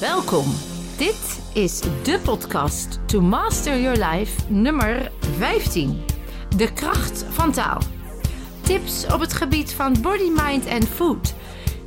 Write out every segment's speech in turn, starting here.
Welkom. Dit is de podcast To Master Your Life nummer 15. De kracht van taal. Tips op het gebied van body, mind en food.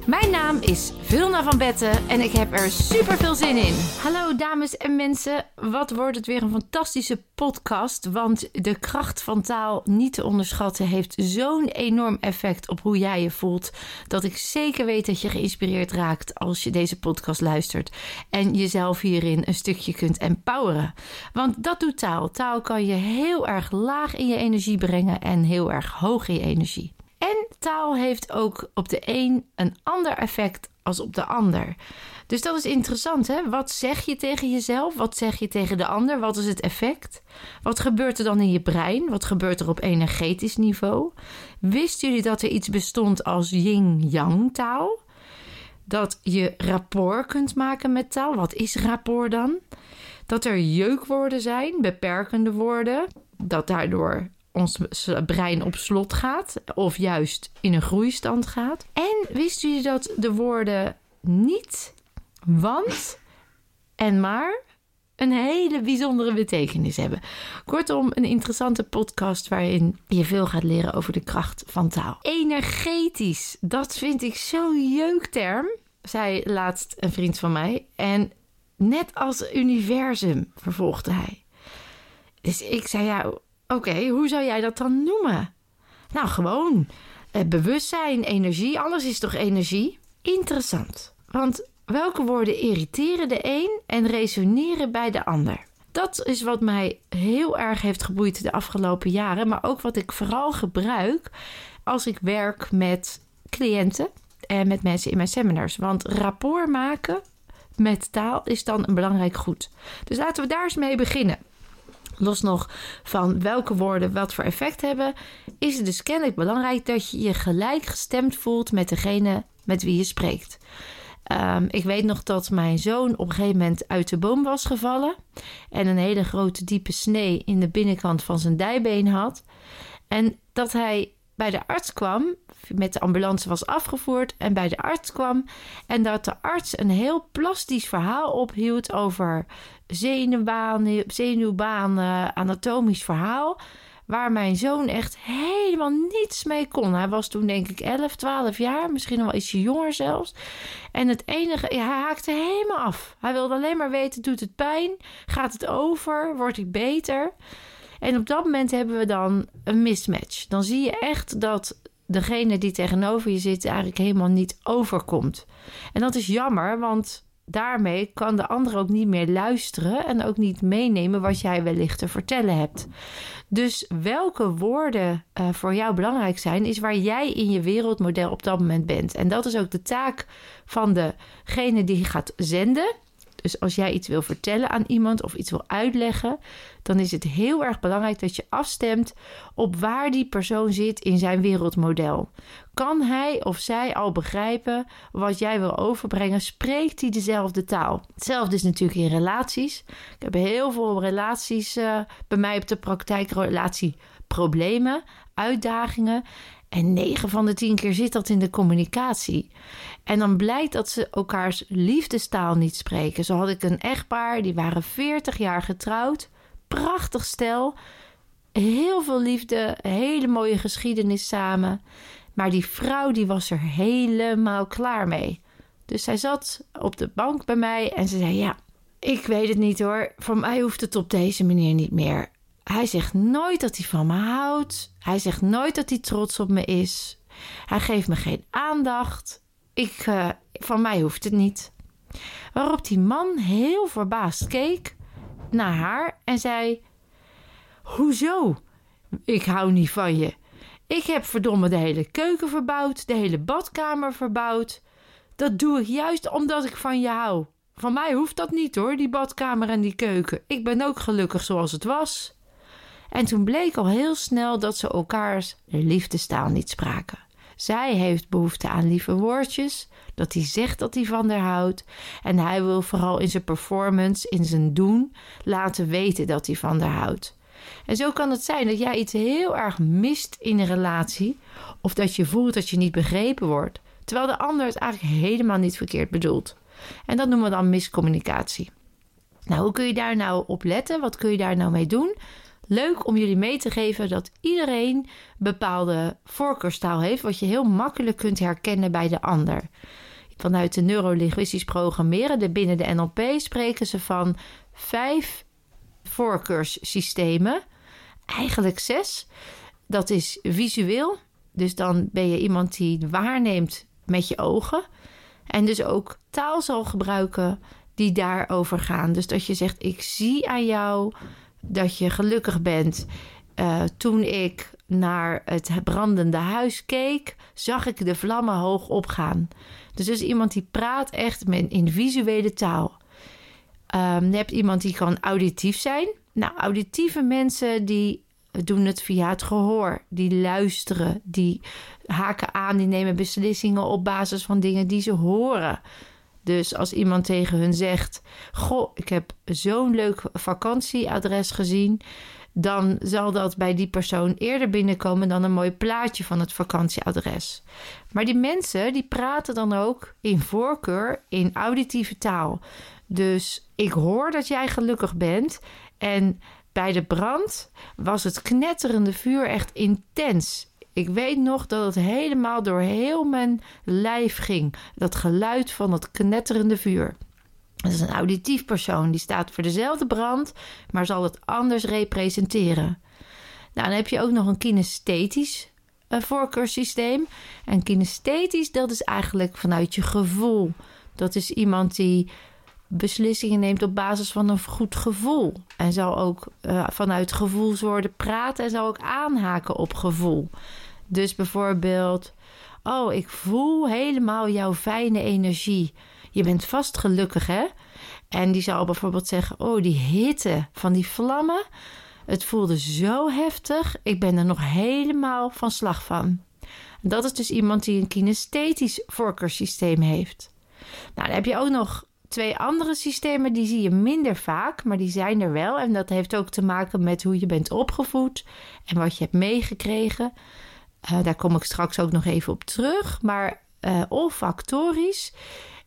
Mijn naam is Vilna van Betten en ik heb er super veel zin in. Hallo dames en mensen, wat wordt het weer een fantastische podcast? Want de kracht van taal niet te onderschatten heeft zo'n enorm effect op hoe jij je voelt. Dat ik zeker weet dat je geïnspireerd raakt als je deze podcast luistert. En jezelf hierin een stukje kunt empoweren. Want dat doet taal. Taal kan je heel erg laag in je energie brengen en heel erg hoog in je energie. En taal heeft ook op de een een ander effect als op de ander. Dus dat is interessant, hè? Wat zeg je tegen jezelf? Wat zeg je tegen de ander? Wat is het effect? Wat gebeurt er dan in je brein? Wat gebeurt er op energetisch niveau? Wisten jullie dat er iets bestond als yin-yang taal? Dat je rapport kunt maken met taal. Wat is rapport dan? Dat er jeukwoorden zijn, beperkende woorden. Dat daardoor ons brein op slot gaat of juist in een groeistand gaat. En wist jullie dat de woorden niet, want en maar een hele bijzondere betekenis hebben. Kortom, een interessante podcast waarin je veel gaat leren over de kracht van taal. Energetisch, dat vind ik zo'n jeukterm, zei laatst een vriend van mij. En net als universum, vervolgde hij. Dus ik zei ja, Oké, hoe zou jij dat dan noemen? Nou, gewoon eh, bewustzijn, energie. Alles is toch energie? Interessant. Want welke woorden irriteren de een en resoneren bij de ander? Dat is wat mij heel erg heeft geboeid de afgelopen jaren, maar ook wat ik vooral gebruik als ik werk met cliënten en met mensen in mijn seminars. Want rapport maken met taal is dan een belangrijk goed. Dus laten we daar eens mee beginnen. Los nog van welke woorden wat voor effect hebben, is het dus kennelijk belangrijk dat je je gelijk gestemd voelt met degene met wie je spreekt. Ehm, ik weet nog dat mijn zoon op een gegeven moment uit de boom was gevallen en een hele grote diepe snee in de binnenkant van zijn dijbeen had. En dat hij bij de arts kwam, met de ambulance was afgevoerd en bij de arts kwam. En dat de arts een heel plastisch verhaal ophield over zenuwbanen, zenuwbanen, anatomisch verhaal. Waar mijn zoon echt helemaal niets mee kon. Hij was toen denk ik 11, 12 jaar, misschien wel ietsje jonger zelfs. En het enige, hij haakte helemaal af. Hij wilde alleen maar weten: doet het pijn? Gaat het over? Word ik beter? En op dat moment hebben we dan een mismatch. Dan zie je echt dat degene die tegenover je zit eigenlijk helemaal niet overkomt. En dat is jammer, want daarmee kan de ander ook niet meer luisteren en ook niet meenemen wat jij wellicht te vertellen hebt. Dus welke woorden uh, voor jou belangrijk zijn, is waar jij in je wereldmodel op dat moment bent. En dat is ook de taak van degene die gaat zenden. Dus als jij iets wil vertellen aan iemand of iets wil uitleggen, dan is het heel erg belangrijk dat je afstemt op waar die persoon zit in zijn wereldmodel. Kan hij of zij al begrijpen wat jij wil overbrengen? Spreekt hij dezelfde taal? Hetzelfde is natuurlijk in relaties. Ik heb heel veel relaties uh, bij mij op de praktijk, relatieproblemen, uitdagingen. En 9 van de 10 keer zit dat in de communicatie. En dan blijkt dat ze elkaars liefdestaal niet spreken. Zo had ik een echtpaar, die waren 40 jaar getrouwd. Prachtig stel. Heel veel liefde, hele mooie geschiedenis samen. Maar die vrouw die was er helemaal klaar mee. Dus zij zat op de bank bij mij en ze zei: Ja, ik weet het niet hoor. Voor mij hoeft het op deze manier niet meer. Hij zegt nooit dat hij van me houdt. Hij zegt nooit dat hij trots op me is. Hij geeft me geen aandacht. Ik, uh, van mij hoeft het niet. Waarop die man heel verbaasd keek naar haar en zei: Hoezo? Ik hou niet van je. Ik heb verdomme de hele keuken verbouwd, de hele badkamer verbouwd. Dat doe ik juist omdat ik van je hou. Van mij hoeft dat niet hoor, die badkamer en die keuken. Ik ben ook gelukkig zoals het was. En toen bleek al heel snel dat ze elkaars liefdestaal niet spraken. Zij heeft behoefte aan lieve woordjes, dat hij zegt dat hij van haar houdt. En hij wil vooral in zijn performance, in zijn doen, laten weten dat hij van haar houdt. En zo kan het zijn dat jij iets heel erg mist in een relatie, of dat je voelt dat je niet begrepen wordt, terwijl de ander het eigenlijk helemaal niet verkeerd bedoelt. En dat noemen we dan miscommunicatie. Nou, hoe kun je daar nou op letten? Wat kun je daar nou mee doen? Leuk om jullie mee te geven dat iedereen bepaalde voorkeurstaal heeft, wat je heel makkelijk kunt herkennen bij de ander. Vanuit de neurolinguistisch programmeren, de binnen de NLP, spreken ze van vijf voorkeurssystemen. Eigenlijk zes. Dat is visueel. Dus dan ben je iemand die waarneemt met je ogen. En dus ook taal zal gebruiken die daarover gaan. Dus dat je zegt: Ik zie aan jou dat je gelukkig bent. Uh, toen ik naar het brandende huis keek, zag ik de vlammen hoog opgaan. Dus is iemand die praat echt in visuele taal. Um, je hebt iemand die kan auditief zijn. Nou, auditieve mensen die doen het via het gehoor. Die luisteren, die haken aan, die nemen beslissingen op basis van dingen die ze horen. Dus als iemand tegen hun zegt: Goh, ik heb zo'n leuk vakantieadres gezien. Dan zal dat bij die persoon eerder binnenkomen dan een mooi plaatje van het vakantieadres. Maar die mensen die praten dan ook in voorkeur in auditieve taal. Dus ik hoor dat jij gelukkig bent. En bij de brand was het knetterende vuur echt intens. Ik weet nog dat het helemaal door heel mijn lijf ging. Dat geluid van het knetterende vuur. Dat is een auditief persoon. Die staat voor dezelfde brand, maar zal het anders representeren. Nou, dan heb je ook nog een kinesthetisch uh, voorkeurssysteem. En kinesthetisch, dat is eigenlijk vanuit je gevoel. Dat is iemand die beslissingen neemt op basis van een goed gevoel. En zal ook uh, vanuit gevoelswoorden praten en zal ook aanhaken op gevoel. Dus bijvoorbeeld, oh, ik voel helemaal jouw fijne energie. Je bent vast gelukkig, hè? En die zal bijvoorbeeld zeggen, oh, die hitte van die vlammen. Het voelde zo heftig. Ik ben er nog helemaal van slag van. Dat is dus iemand die een kinesthetisch voorkeurssysteem heeft. Nou, dan heb je ook nog twee andere systemen, die zie je minder vaak, maar die zijn er wel. En dat heeft ook te maken met hoe je bent opgevoed en wat je hebt meegekregen. Uh, daar kom ik straks ook nog even op terug. Maar uh, olfactorisch,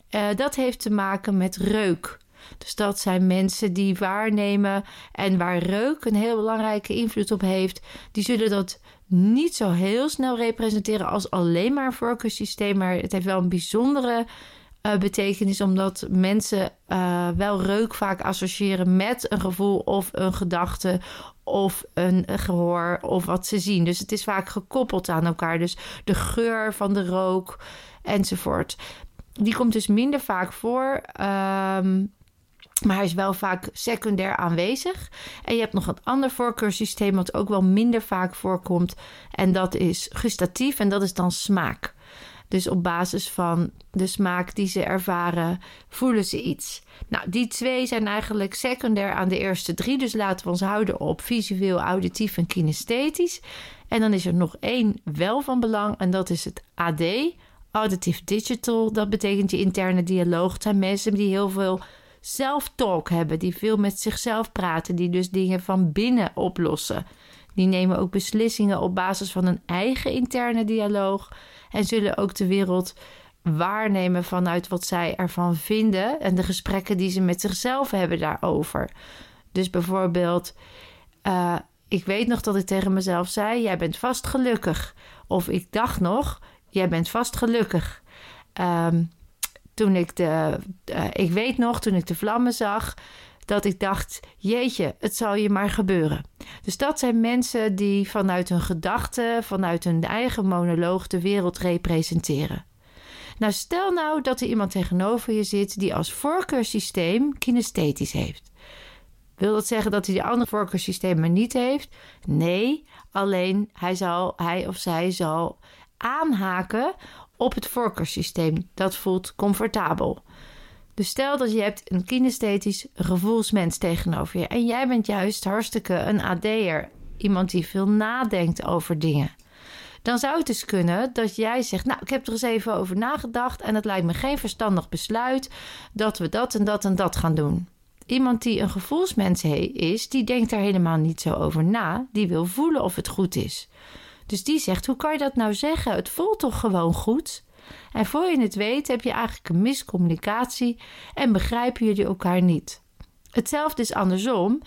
uh, dat heeft te maken met reuk. Dus dat zijn mensen die waarnemen en waar reuk een heel belangrijke invloed op heeft. Die zullen dat niet zo heel snel representeren als alleen maar een voorkeursysteem. Maar het heeft wel een bijzondere uh, betekenis, omdat mensen uh, wel reuk vaak associëren met een gevoel of een gedachte of een gehoor of wat ze zien. Dus het is vaak gekoppeld aan elkaar. Dus de geur van de rook enzovoort. Die komt dus minder vaak voor. Um, maar hij is wel vaak secundair aanwezig. En je hebt nog een ander voorkeurssysteem wat ook wel minder vaak voorkomt. En dat is gustatief en dat is dan smaak. Dus op basis van de smaak die ze ervaren, voelen ze iets. Nou, die twee zijn eigenlijk secundair aan de eerste drie. Dus laten we ons houden op visueel, auditief en kinesthetisch. En dan is er nog één wel van belang en dat is het AD, Auditive Digital. Dat betekent je interne dialoog. Het zijn mensen die heel veel self-talk hebben, die veel met zichzelf praten, die dus dingen van binnen oplossen. Die nemen ook beslissingen op basis van een eigen interne dialoog en zullen ook de wereld waarnemen vanuit wat zij ervan vinden en de gesprekken die ze met zichzelf hebben daarover. Dus bijvoorbeeld, uh, ik weet nog dat ik tegen mezelf zei: Jij bent vast gelukkig. Of ik dacht nog: Jij bent vast gelukkig. Um, toen ik de, uh, ik weet nog, toen ik de vlammen zag, dat ik dacht: Jeetje, het zal je maar gebeuren. Dus dat zijn mensen die vanuit hun gedachten, vanuit hun eigen monoloog de wereld representeren. Nou, stel nou dat er iemand tegenover je zit die als voorkeursysteem kinesthetisch heeft. Wil dat zeggen dat hij die andere voorkeursystemen niet heeft? Nee, alleen hij, zal, hij of zij zal aanhaken op het voorkeursysteem. Dat voelt comfortabel. Dus stel dat je hebt een kinesthetisch gevoelsmens tegenover je. En jij bent juist hartstikke een AD'er. Iemand die veel nadenkt over dingen. Dan zou het dus kunnen dat jij zegt: Nou, ik heb er eens even over nagedacht. En het lijkt me geen verstandig besluit dat we dat en dat en dat gaan doen. Iemand die een gevoelsmens is, die denkt daar helemaal niet zo over na. Die wil voelen of het goed is. Dus die zegt: Hoe kan je dat nou zeggen? Het voelt toch gewoon goed? En voor je het weet heb je eigenlijk een miscommunicatie en begrijpen jullie elkaar niet. Hetzelfde is andersom.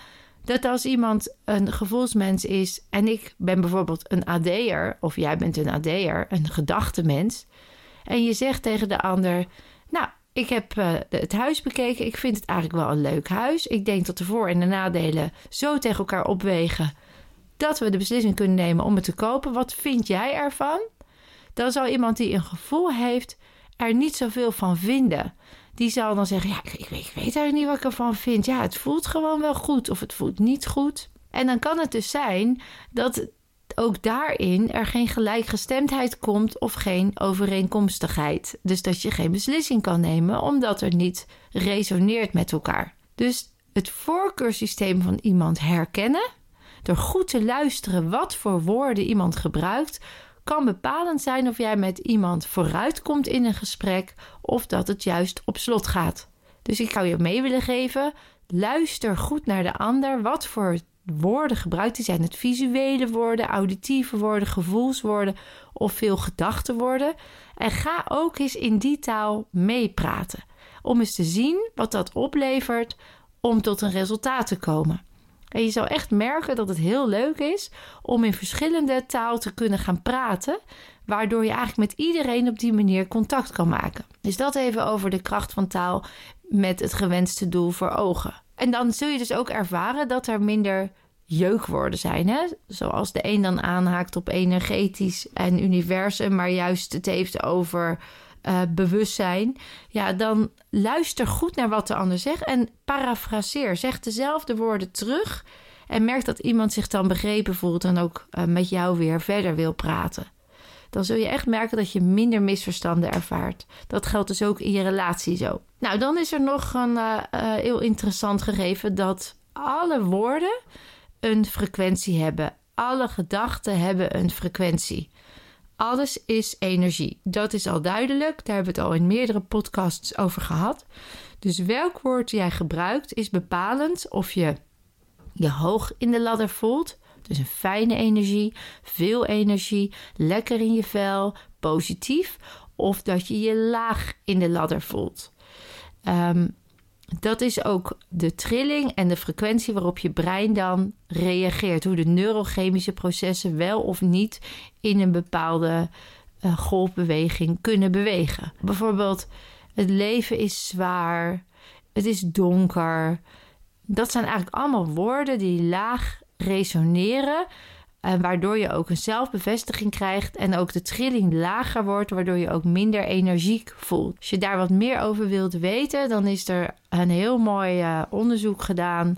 Dat als iemand een gevoelsmens is en ik ben bijvoorbeeld een AD'er of jij bent een AD'er, een gedachtenmens. En je zegt tegen de ander, nou, ik heb uh, het huis bekeken. Ik vind het eigenlijk wel een leuk huis. Ik denk dat de voor- en de nadelen zo tegen elkaar opwegen dat we de beslissing kunnen nemen om het te kopen. Wat vind jij ervan? Dan zal iemand die een gevoel heeft er niet zoveel van vinden. Die zal dan zeggen: Ja, ik, ik, weet, eigenlijk niet wat ik ervan vind. Ja, het voelt gewoon wel goed of het voelt niet goed. En dan kan het dus zijn dat ook daarin er geen gelijkgestemdheid komt of geen overeenkomstigheid. Dus dat je geen beslissing kan nemen omdat er niet resoneert met elkaar. Dus het voorkeursysteem van iemand herkennen, door goed te luisteren wat voor woorden iemand gebruikt, kan bepalend zijn of jij met iemand vooruitkomt in een gesprek of dat het juist op slot gaat. Dus ik zou je mee willen geven: luister goed naar de ander. Wat voor woorden gebruikt hij? Zijn het visuele woorden, auditieve woorden, gevoelswoorden of veel gedachtenwoorden? En ga ook eens in die taal meepraten. Om eens te zien wat dat oplevert om tot een resultaat te komen. En je zal echt merken dat het heel leuk is om in verschillende taal te kunnen gaan praten, waardoor je eigenlijk met iedereen op die manier contact kan maken. Dus dat even over de kracht van taal met het gewenste doel voor ogen. En dan zul je dus ook ervaren dat er minder jeukwoorden zijn. Hè? Zoals de een dan aanhaakt op energetisch en universum, maar juist het heeft over uh, bewustzijn. Ja, dan luister goed naar wat de ander zegt en parafraseer. Zeg dezelfde woorden terug en merk dat iemand zich dan begrepen voelt en ook uh, met jou weer verder wil praten. Dan zul je echt merken dat je minder misverstanden ervaart. Dat geldt dus ook in je relatie zo. Nou, dan is er nog een uh, heel interessant gegeven dat alle woorden een frequentie hebben. Alle gedachten hebben een frequentie. Alles is energie. Dat is al duidelijk. Daar hebben we het al in meerdere podcasts over gehad. Dus welk woord jij gebruikt is bepalend of je je hoog in de ladder voelt. Dus een fijne energie, veel energie, lekker in je vel, positief. Of dat je je laag in de ladder voelt. Um, dat is ook de trilling en de frequentie waarop je brein dan reageert. Hoe de neurochemische processen wel of niet in een bepaalde uh, golfbeweging kunnen bewegen. Bijvoorbeeld, het leven is zwaar, het is donker. Dat zijn eigenlijk allemaal woorden die laag resoneren uh, waardoor je ook een zelfbevestiging krijgt en ook de trilling lager wordt, waardoor je ook minder energiek voelt. Als je daar wat meer over wilt weten, dan is er een heel mooi uh, onderzoek gedaan.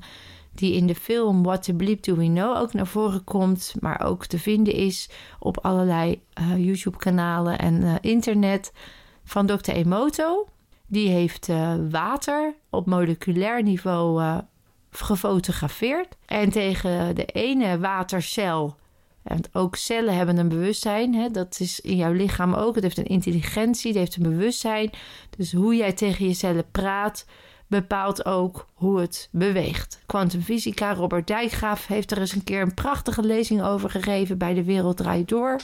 Die in de film What the Bleep Do We Know ook naar voren komt, maar ook te vinden is op allerlei uh, YouTube-kanalen en internet van Dr. Emoto. Die heeft water op moleculair niveau gefotografeerd. En tegen de ene watercel, en ook cellen hebben een bewustzijn, hè, dat is in jouw lichaam ook. Het heeft een intelligentie, het heeft een bewustzijn. Dus hoe jij tegen je cellen praat, bepaalt ook hoe het beweegt. Quantumfysica, Robert Dijkgraaf heeft er eens een keer een prachtige lezing over gegeven bij De Wereld Draait Door.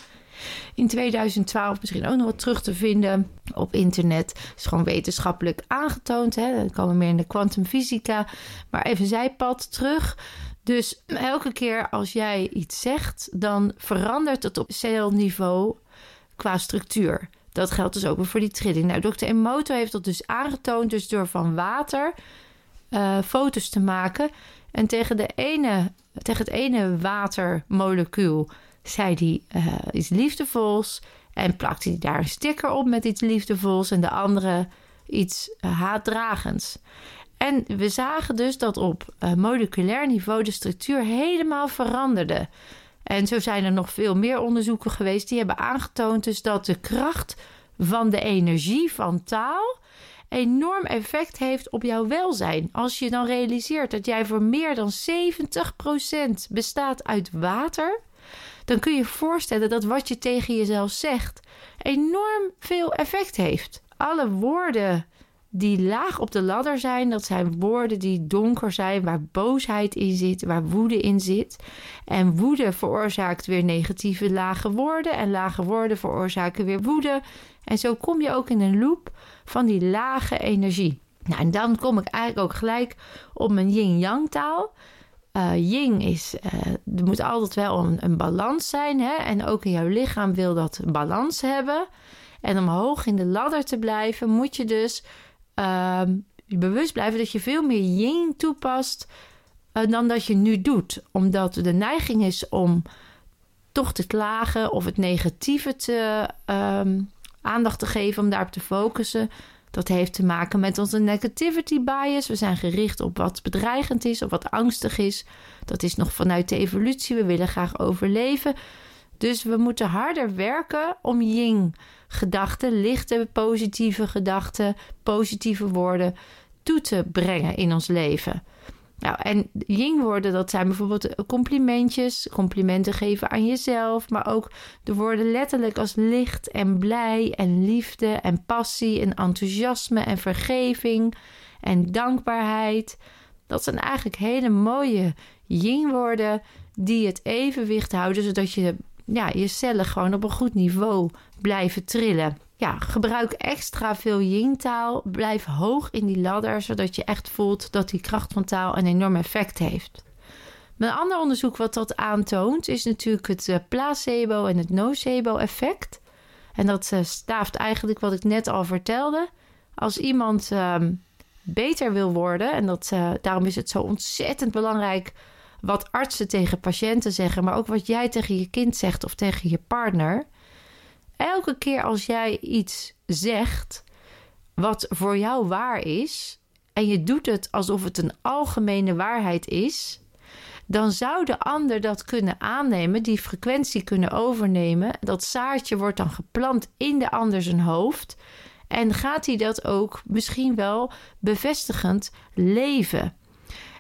In 2012 misschien ook nog wat terug te vinden op internet. Is gewoon wetenschappelijk aangetoond. Hè? Dan komen we meer in de kwantumfysica. Maar even zijpad terug. Dus elke keer als jij iets zegt, dan verandert het op celniveau qua structuur. Dat geldt dus ook voor die trilling. Nou, Dr. Emoto heeft dat dus aangetoond, dus door van water uh, foto's te maken. En tegen, de ene, tegen het ene watermolecuul zei hij uh, iets liefdevols. En plakte hij daar een sticker op met iets liefdevols. En de andere iets uh, haatdragends. En we zagen dus dat op moleculair niveau de structuur helemaal veranderde. En zo zijn er nog veel meer onderzoeken geweest die hebben aangetoond dus dat de kracht van de energie van taal enorm effect heeft op jouw welzijn. Als je dan realiseert dat jij voor meer dan 70% bestaat uit water, dan kun je je voorstellen dat wat je tegen jezelf zegt enorm veel effect heeft. Alle woorden die laag op de ladder zijn. Dat zijn woorden die donker zijn, waar boosheid in zit, waar woede in zit. En woede veroorzaakt weer negatieve lage woorden. En lage woorden veroorzaken weer woede. En zo kom je ook in een loop van die lage energie. Nou, en dan kom ik eigenlijk ook gelijk op mijn yin-yang taal. Uh, yin is, uh, er moet altijd wel een, een balans zijn. Hè? En ook in jouw lichaam wil dat balans hebben. En om hoog in de ladder te blijven, moet je dus uh, bewust blijven dat je veel meer yin toepast uh, dan dat je nu doet. Omdat de neiging is om toch te klagen of het negatieve te ehm, aandacht te geven, om daarop te focussen. Dat heeft te maken met onze negativity bias. We zijn gericht op wat bedreigend is of wat angstig is. Dat is nog vanuit de evolutie. We willen graag overleven. Dus we moeten harder werken om yin gedachten, lichte positieve gedachten, positieve woorden toe te brengen in ons leven. Nou, en yin woorden, dat zijn bijvoorbeeld complimentjes, complimenten geven aan jezelf, maar ook de woorden letterlijk als licht en blij en liefde en passie en enthousiasme en vergeving en dankbaarheid. Dat zijn eigenlijk hele mooie yin woorden die het evenwicht houden, zodat je ja, je cellen gewoon op een goed niveau blijven trillen. Ja, gebruik extra veel yin-taal. Blijf hoog in die ladder, zodat je echt voelt dat die kracht van taal een enorm effect heeft. Een ander onderzoek wat dat aantoont is natuurlijk het eh, placebo en het nocebo effect. En dat uh, staaft eigenlijk wat ik net al vertelde. Als iemand uh, beter wil worden, en dat, uh, daarom is het zo ontzettend belangrijk wat artsen tegen patiënten zeggen, maar ook wat jij tegen je kind zegt of tegen je partner. Elke keer als jij iets zegt wat voor jou waar is, en je doet het alsof het een algemene waarheid is, dan zou de ander dat kunnen aannemen, die frequentie kunnen overnemen. Dat zaadje wordt dan geplant in de ander zijn hoofd. En gaat hij dat ook misschien wel bevestigend leven?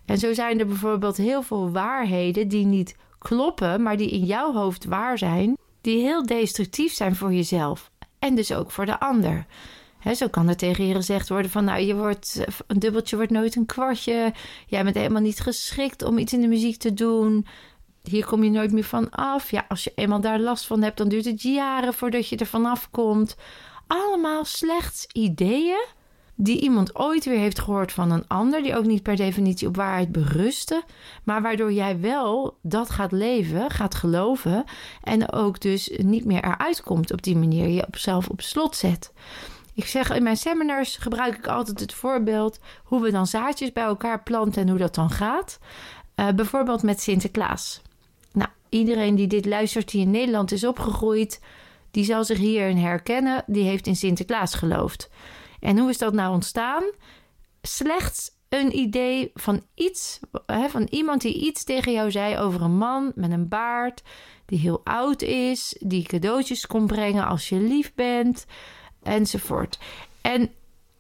En zo zijn er bijvoorbeeld heel veel waarheden die niet kloppen, maar die in jouw hoofd waar zijn, die heel destructief zijn voor jezelf en dus ook voor de ander. zo kan er tegen je gezegd worden van, nou, je wordt, een dubbeltje wordt nooit een kwartje. Jij bent helemaal niet geschikt om iets in de muziek te doen. Hier kom je nooit meer van af. Ja, als je eenmaal daar last van hebt, dan duurt het jaren voordat je er vanaf komt. Allemaal slechts ideeën die iemand ooit weer heeft gehoord van een ander, die ook niet per definitie op waarheid berusten, maar waardoor jij wel dat gaat leven, gaat geloven en ook dus niet meer eruit komt op die manier, je op op slot zet. Ik zeg in mijn seminars gebruik ik altijd het voorbeeld hoe we dan zaadjes bij elkaar planten en hoe dat dan gaat. Uh, bijvoorbeeld met Sinterklaas. Nou, iedereen die dit luistert, die in Nederland is opgegroeid, die zal zich hierin herkennen. Die heeft in Sinterklaas geloofd. En hoe is dat nou ontstaan? Slechts een idee van iets, hè, van iemand die iets tegen jou zei over een man met een baard, die heel oud is, die cadeautjes kon brengen als je lief bent, enzovoort. En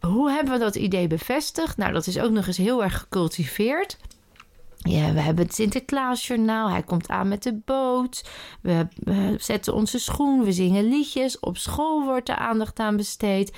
hoe hebben we dat idee bevestigd? Nou, dat is ook nog eens heel erg gecultiveerd. Ja, we hebben het Sinterklaasjournaal. Hij komt aan met de boot. We, we zetten onze schoen. We zingen liedjes. Op school wordt er aandacht aan besteed.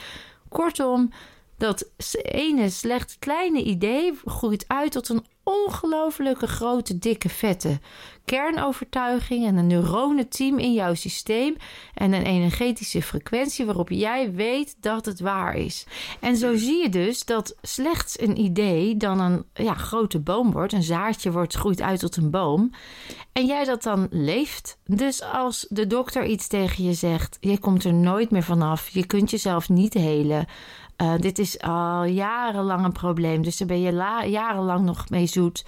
Kortom, dat ene slecht kleine idee groeit uit tot een ongelooflijke grote, dikke, vette kernovertuiging en een neuronenteam in jouw systeem en een energetische frequentie waarop jij weet dat het waar is. En zo zie je dus dat slechts een idee dan een ja, grote boom wordt, een zaadje wordt, groeit uit tot een boom en jij dat dan leeft. Dus als de dokter iets tegen je zegt, je komt er nooit meer vanaf, je kunt jezelf niet helen. Uh, dit is al jarenlang een probleem, dus daar ben je jarenlang nog mee zoet.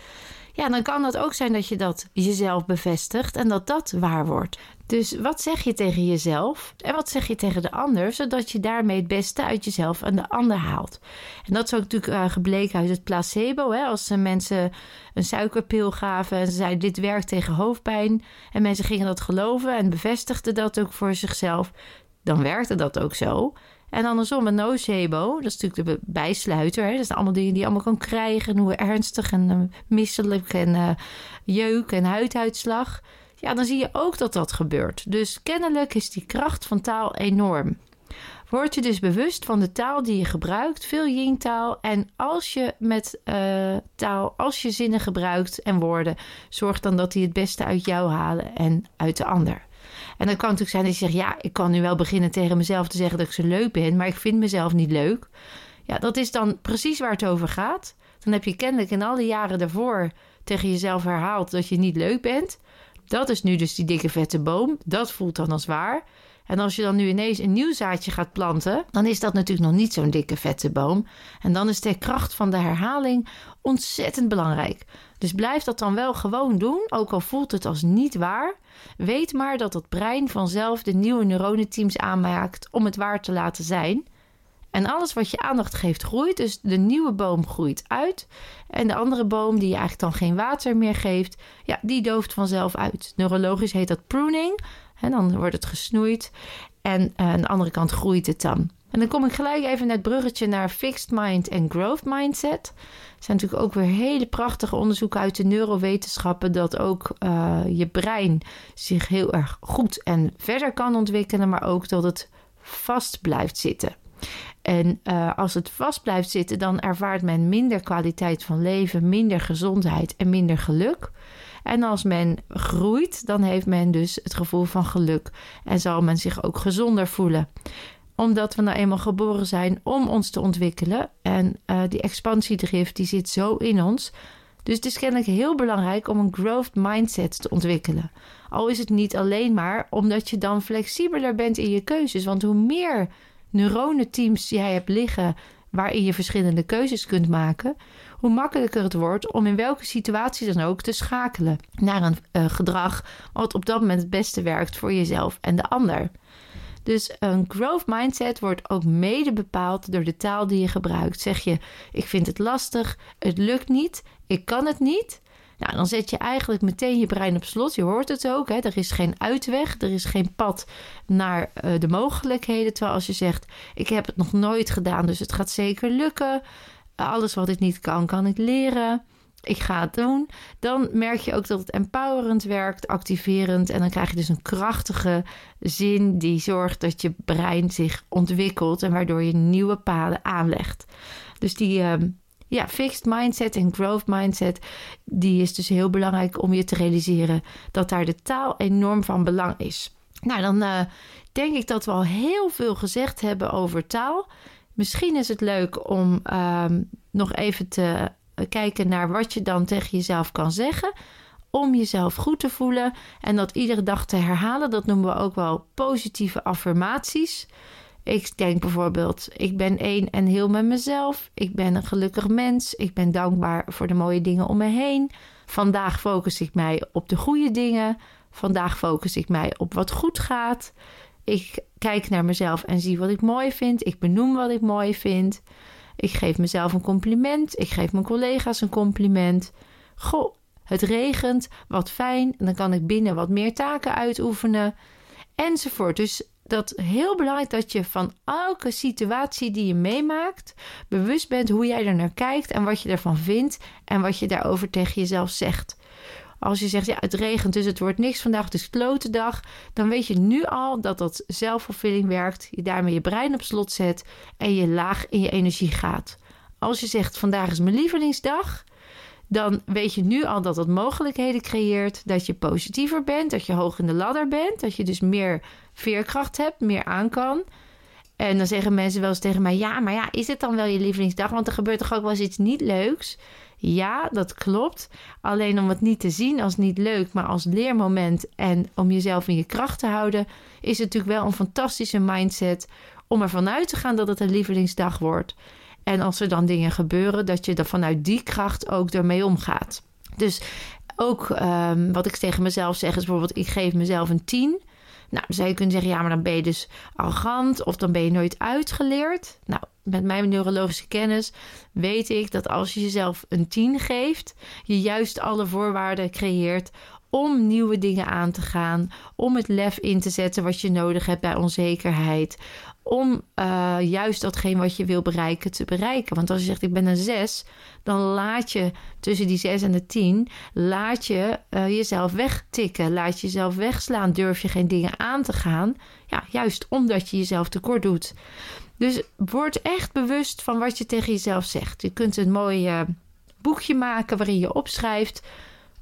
Ja, dan kan het ook zijn dat je dat jezelf bevestigt en dat dat waar wordt. Dus wat zeg je tegen jezelf en wat zeg je tegen de ander, zodat je daarmee het beste uit jezelf en de ander haalt. En dat is ook natuurlijk uh, gebleken uit het placebo. Hè? Als mensen een suikerpil gaven en ze zeiden dit werkt tegen hoofdpijn en mensen gingen dat geloven en bevestigden dat ook voor zichzelf, dan werkte dat ook zo. En andersom, een nocebo, dat is natuurlijk de bijsluiter. Dat zijn allemaal dingen die je allemaal kan krijgen. hoe ernstig en uh, misselijk en uh, jeuk en huiduitslag. Ja, dan zie je ook dat dat gebeurt. Dus kennelijk is die kracht van taal enorm. Word je dus bewust van de taal die je gebruikt, veel yin-taal. En als je met uh, taal, als je zinnen gebruikt en woorden, zorg dan dat die het beste uit jou halen en uit de ander. En dan kan natuurlijk zijn dat je zegt: Ja, ik kan nu wel beginnen tegen mezelf te zeggen dat ik zo leuk ben, maar ik vind mezelf niet leuk. Ja, dat is dan precies waar het over gaat. Dan heb je kennelijk in al die jaren daarvoor tegen jezelf herhaald dat je niet leuk bent. Dat is nu dus die dikke vette boom. Dat voelt dan als waar. En als je dan nu ineens een nieuw zaadje gaat planten, dan is dat natuurlijk nog niet zo'n dikke vette boom. En dan is de kracht van de herhaling ontzettend belangrijk. Dus blijf dat dan wel gewoon doen, ook al voelt het als niet waar. Weet maar dat het brein vanzelf de nieuwe neuronenteams aanmaakt om het waar te laten zijn. En alles wat je aandacht geeft groeit. Dus de nieuwe boom groeit uit. En de andere boom die je eigenlijk dan geen water meer geeft, ja, die dooft vanzelf uit. Neurologisch heet dat pruning. En dan wordt het gesnoeid. En uh, aan de andere kant groeit het dan. En dan kom ik gelijk even naar het bruggetje naar fixed mind en growth mindset. Er zijn natuurlijk ook weer hele prachtige onderzoeken uit de neurowetenschappen dat ook uh, je brein zich heel erg goed en verder kan ontwikkelen, maar ook dat het vast blijft zitten. En uh, als het vast blijft zitten, dan ervaart men minder kwaliteit van leven, minder gezondheid en minder geluk. En als men groeit, dan heeft men dus het gevoel van geluk en zal men zich ook gezonder voelen omdat we nou eenmaal geboren zijn om ons te ontwikkelen. En uh, die expansiedrift die zit zo in ons. Dus het is kennelijk heel belangrijk om een growth mindset te ontwikkelen. Al is het niet alleen maar omdat je dan flexibeler bent in je keuzes. Want hoe meer neuronenteams jij hebt liggen waarin je verschillende keuzes kunt maken, hoe makkelijker het wordt om in welke situatie dan ook te schakelen naar een uh, gedrag wat op dat moment het beste werkt voor jezelf en de ander. Dus een growth mindset wordt ook mede bepaald door de taal die je gebruikt. Zeg je: Ik vind het lastig, het lukt niet, ik kan het niet. Nou, dan zet je eigenlijk meteen je brein op slot. Je hoort het ook. Hè? Er is geen uitweg. Er is geen pad naar uh, de mogelijkheden. Terwijl als je zegt: Ik heb het nog nooit gedaan, dus het gaat zeker lukken. Alles wat ik niet kan, kan ik leren ik ga het doen. Dan merk je ook dat het empowerend werkt, activerend. En dan krijg je dus een krachtige zin die zorgt dat je brein zich ontwikkelt en waardoor je nieuwe paden aanlegt. Dus die uh, ja, fixed mindset en growth mindset, die is dus heel belangrijk om je te realiseren dat daar de taal enorm van belang is. Nou, dan uh, denk ik dat we al heel veel gezegd hebben over taal. Misschien is het leuk om uh, nog even te kijken naar wat je dan tegen jezelf kan zeggen om jezelf goed te voelen en dat iedere dag te herhalen. Dat noemen we ook wel positieve affirmaties. Ik denk bijvoorbeeld: ik ben één en heel met mezelf. Ik ben een gelukkig mens. Ik ben dankbaar voor de mooie dingen om me heen. Vandaag focus ik mij op de goede dingen. Vandaag focus ik mij op wat goed gaat. Ik kijk naar mezelf en zie wat ik mooi vind. Ik benoem wat ik mooi vind. Ik geef mezelf een compliment. Ik geef mijn collega's een compliment. Goh, het regent, wat fijn. En dan kan ik binnen wat meer taken uitoefenen. Enzovoort. Dus dat heel belangrijk dat je van elke situatie die je meemaakt bewust bent hoe jij er naar kijkt en wat je ervan vindt en wat je daarover tegen jezelf zegt. Als je zegt, ja, het regent, dus het wordt niks vandaag, het is klote dag. Dan weet je nu al dat dat zelfvervulling werkt. Je daarmee je brein op slot zet en je laag in je energie gaat. Als je zegt, vandaag is mijn lievelingsdag. Dan weet je nu al dat dat mogelijkheden creëert. Dat je positiever bent, dat je hoog in de ladder bent. Dat je dus meer veerkracht hebt, meer aan kan. En dan zeggen mensen wel eens tegen mij: Ja, maar ja, is het dan wel je lievelingsdag? Want er gebeurt toch ook wel eens iets niet leuks? Ja, dat klopt. Alleen om het niet te zien als niet leuk, maar als leermoment en om jezelf in je kracht te houden, is het natuurlijk wel een fantastische mindset om ervan uit te gaan dat het een lievelingsdag wordt. En als er dan dingen gebeuren, dat je er vanuit die kracht ook ermee omgaat. Dus ook um, wat ik tegen mezelf zeg is bijvoorbeeld: ik geef mezelf een 10. Nou, zou je kunnen zeggen, ja, maar dan ben je dus arrogant of dan ben je nooit uitgeleerd. Nou, met mijn neurologische kennis weet ik dat als je jezelf een 10 geeft, je juist alle voorwaarden creëert om nieuwe dingen aan te gaan, om het lef in te zetten wat je nodig hebt bij onzekerheid, om uh, juist datgene wat je wil bereiken te bereiken. Want als je zegt ik ben een 6, dan laat je tussen die 6 en de 10, laat je uh, jezelf wegtikken, laat je jezelf wegslaan, durf je geen dingen aan te gaan. Ja, juist omdat je jezelf tekort doet. Dus word echt bewust van wat je tegen jezelf zegt. Je kunt een mooi uh, boekje maken waarin je opschrijft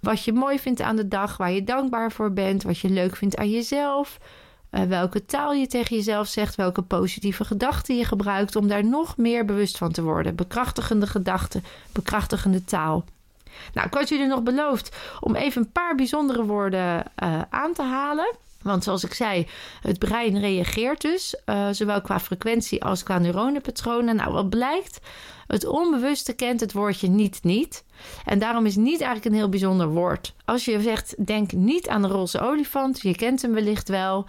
wat je mooi vindt aan de dag, waar je dankbaar voor bent, wat je leuk vindt aan jezelf. Uh, welke taal je tegen jezelf zegt, welke positieve gedachten je gebruikt om daar nog meer bewust van te worden. Bekrachtigende gedachten, bekrachtigende taal. Nou, ik had jullie nog beloofd om even een paar bijzondere woorden uh, aan te halen. Want zoals ik zei, het brein reageert dus, uh, zowel qua frequentie als qua neuronenpatronen. Nou, wat blijkt? Het onbewuste kent het woordje niet niet. En daarom is niet eigenlijk een heel bijzonder woord. Als je zegt, denk niet aan de roze olifant, je kent hem wellicht wel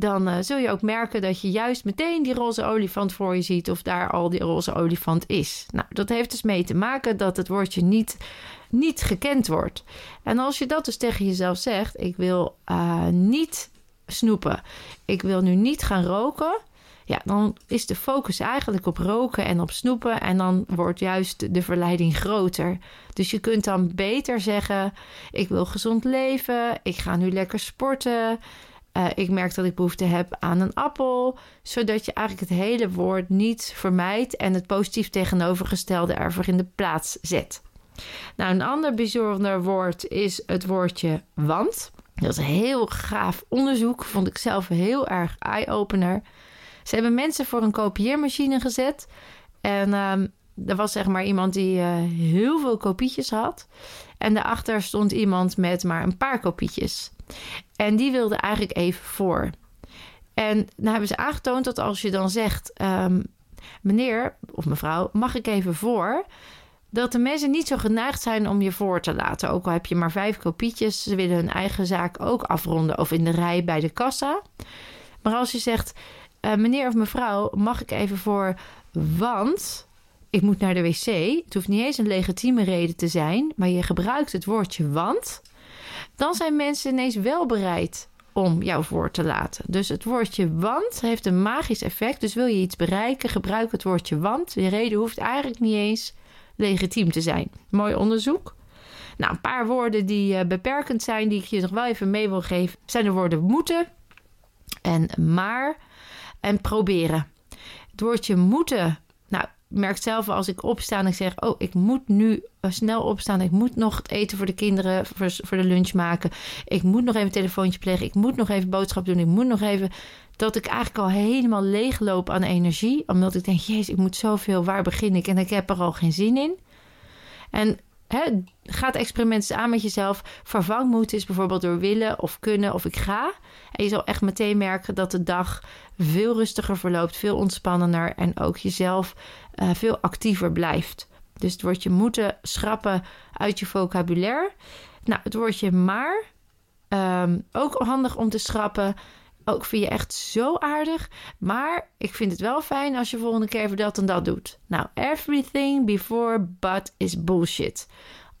dan uh, zul je ook merken dat je juist meteen die roze olifant voor je ziet of daar al die roze olifant is. Nou, dat heeft dus mee te maken dat het woordje niet, niet gekend wordt. En als je dat dus tegen jezelf zegt, ik wil uh, niet snoepen, ik wil nu niet gaan roken. Ja, dan is de focus eigenlijk op roken en op snoepen. En dan wordt juist de verleiding groter. Dus je kunt dan beter zeggen: Ik wil gezond leven. Ik ga nu lekker sporten. Uh, ik merk dat ik behoefte heb aan een appel, zodat je eigenlijk het hele woord niet vermijdt en het positief tegenovergestelde ervoor in de plaats zet. Nou, een ander bijzonder woord is het woordje want. Dat is een heel gaaf onderzoek, vond ik zelf heel erg eye-opener. Ze hebben mensen voor een kopieermachine gezet en um, er was zeg maar iemand die uh, heel veel kopietjes had. En daarachter stond iemand met maar een paar kopietjes. En die wilde eigenlijk even voor. En dan hebben ze aangetoond dat als je dan zegt: um, meneer of mevrouw, mag ik even voor? Dat de mensen niet zo geneigd zijn om je voor te laten. Ook al heb je maar vijf kopietjes, ze willen hun eigen zaak ook afronden of in de rij bij de kassa. Maar als je zegt: uh, meneer of mevrouw, mag ik even voor? Want ik moet naar de wc. Het hoeft niet eens een legitieme reden te zijn, maar je gebruikt het woordje want dan zijn mensen ineens wel bereid om jou voor te laten. Dus het woordje want heeft een magisch effect. Dus wil je iets bereiken, gebruik het woordje want. De reden hoeft eigenlijk niet eens legitiem te zijn. Mooi onderzoek. Nou, een paar woorden die uh, beperkend zijn, die ik je nog wel even mee wil geven, zijn de woorden moeten en maar en proberen. Het woordje moeten, nou, merk zelf als ik opsta en ik zeg: Oh, ik moet nu eh, snel opstaan. Ik moet nog het eten voor de kinderen voor, de lunch maken. Ik moet nog even een telefoontje plegen. Ik moet nog even boodschap doen. Ik moet nog even. Dat ik eigenlijk al helemaal leegloop aan energie. Omdat ik denk: Jezus, ik moet zoveel. Waar begin ik? En ik heb er al geen zin in. En He, ga het experiment aan met jezelf. Vervang moeten is bijvoorbeeld door willen of kunnen of ik ga. En je zal echt meteen merken dat de dag veel rustiger verloopt, veel ontspannender en ook jezelf uh, veel actiever blijft. Dus het woordje moeten schrappen uit je vocabulaire. Nou, het woordje maar, um, ook handig om te schrappen. Ook vind je echt zo aardig. Maar ik vind het wel fijn als je volgende keer even dat en dat doet. Nou, everything before but is bullshit.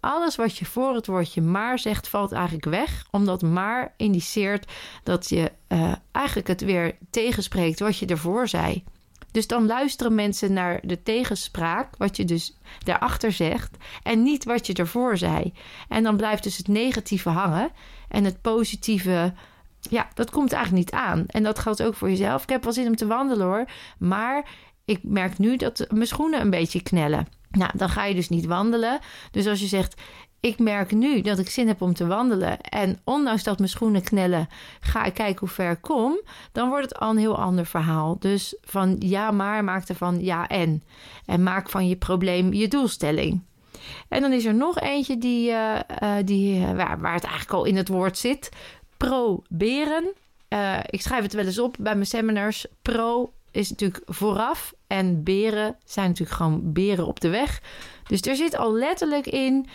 Alles wat je voor het woordje maar zegt, valt eigenlijk weg. Omdat maar indiceert dat je uh, eigenlijk het weer tegenspreekt wat je ervoor zei. Dus dan luisteren mensen naar de tegenspraak, wat je dus daarachter zegt, en niet wat je ervoor zei. En dan blijft dus het negatieve hangen en het positieve, ja, dat komt eigenlijk niet aan. En dat geldt ook voor jezelf. Ik heb wel zin om te wandelen hoor, maar ik merk nu dat mijn schoenen een beetje knellen. Nou, dan ga je dus niet wandelen. Dus als je zegt, ik merk nu dat ik zin heb om te wandelen. En ondanks dat mijn schoenen knellen, ga ik kijken hoe ver ik kom. Dan wordt het al een heel ander verhaal. Dus van ja, maar maak er van ja en. En maak van je probleem je doelstelling. En dan is er nog eentje die, uh, uh, die, uh, waar, waar het eigenlijk al in het woord zit. Proberen. ik schrijf het wel eens op bij mijn seminars. Pro is natuurlijk vooraf. En beren zijn natuurlijk gewoon beren op de weg. Dus er zit al letterlijk in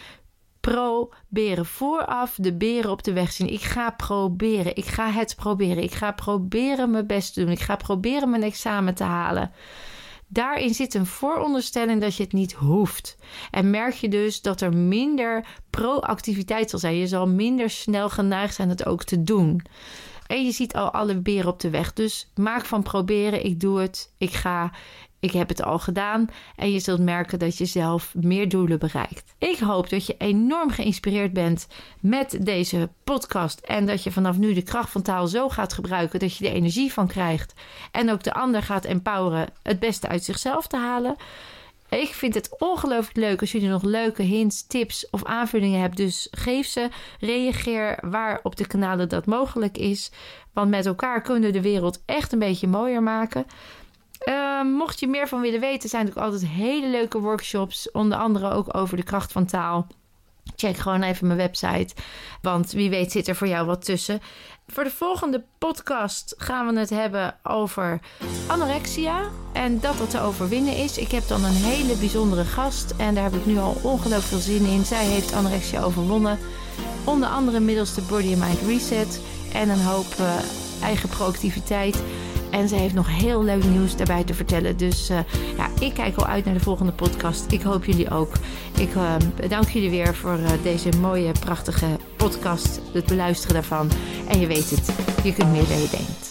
proberen. Vooraf de beren op de weg zien. Ik ga proberen. Ik ga het proberen. Ik ga proberen mijn best te doen. Ik ga proberen mijn examen te halen. Daarin zit een vooronderstelling dat je het niet hoeft. En merk je dus dat er minder proactiviteit zal zijn. Je zal minder snel geneigd zijn het ook te doen. En je ziet al alle beren op de weg. Dus maak van proberen. Ik doe het. Ik ga. Ik heb het al gedaan en je zult merken dat je zelf meer doelen bereikt. Ik hoop dat je enorm geïnspireerd bent met deze podcast en dat je vanaf nu de kracht van taal zo gaat gebruiken dat je er energie van krijgt en ook de ander gaat empoweren het beste uit zichzelf te halen. Ik vind het ongelooflijk leuk als jullie nog leuke hints, tips of aanvullingen hebben. Dus geef ze. Reageer waar op de kanalen dat mogelijk is. Want met elkaar kunnen we de wereld echt een beetje mooier maken. Uh, mocht je meer van willen weten, zijn er ook altijd hele leuke workshops. Onder andere ook over de kracht van taal. Check gewoon even mijn website. Want wie weet zit er voor jou wat tussen. Voor de volgende podcast gaan we het hebben over anorexia. En dat wat te overwinnen is. Ik heb dan een hele bijzondere gast. En daar heb ik nu al ongelooflijk veel zin in. Zij heeft anorexia overwonnen. Onder andere middels de Body and Mind Reset. En een hoop uh, eigen proactiviteit. En ze heeft nog heel leuk nieuws daarbij te vertellen. Dus uh, ja, ik kijk al uit naar de volgende podcast. Ik hoop jullie ook. Ik uh, bedank jullie weer voor uh, deze mooie, prachtige podcast. Het beluisteren daarvan. En je weet het, je kunt meer dan je denkt.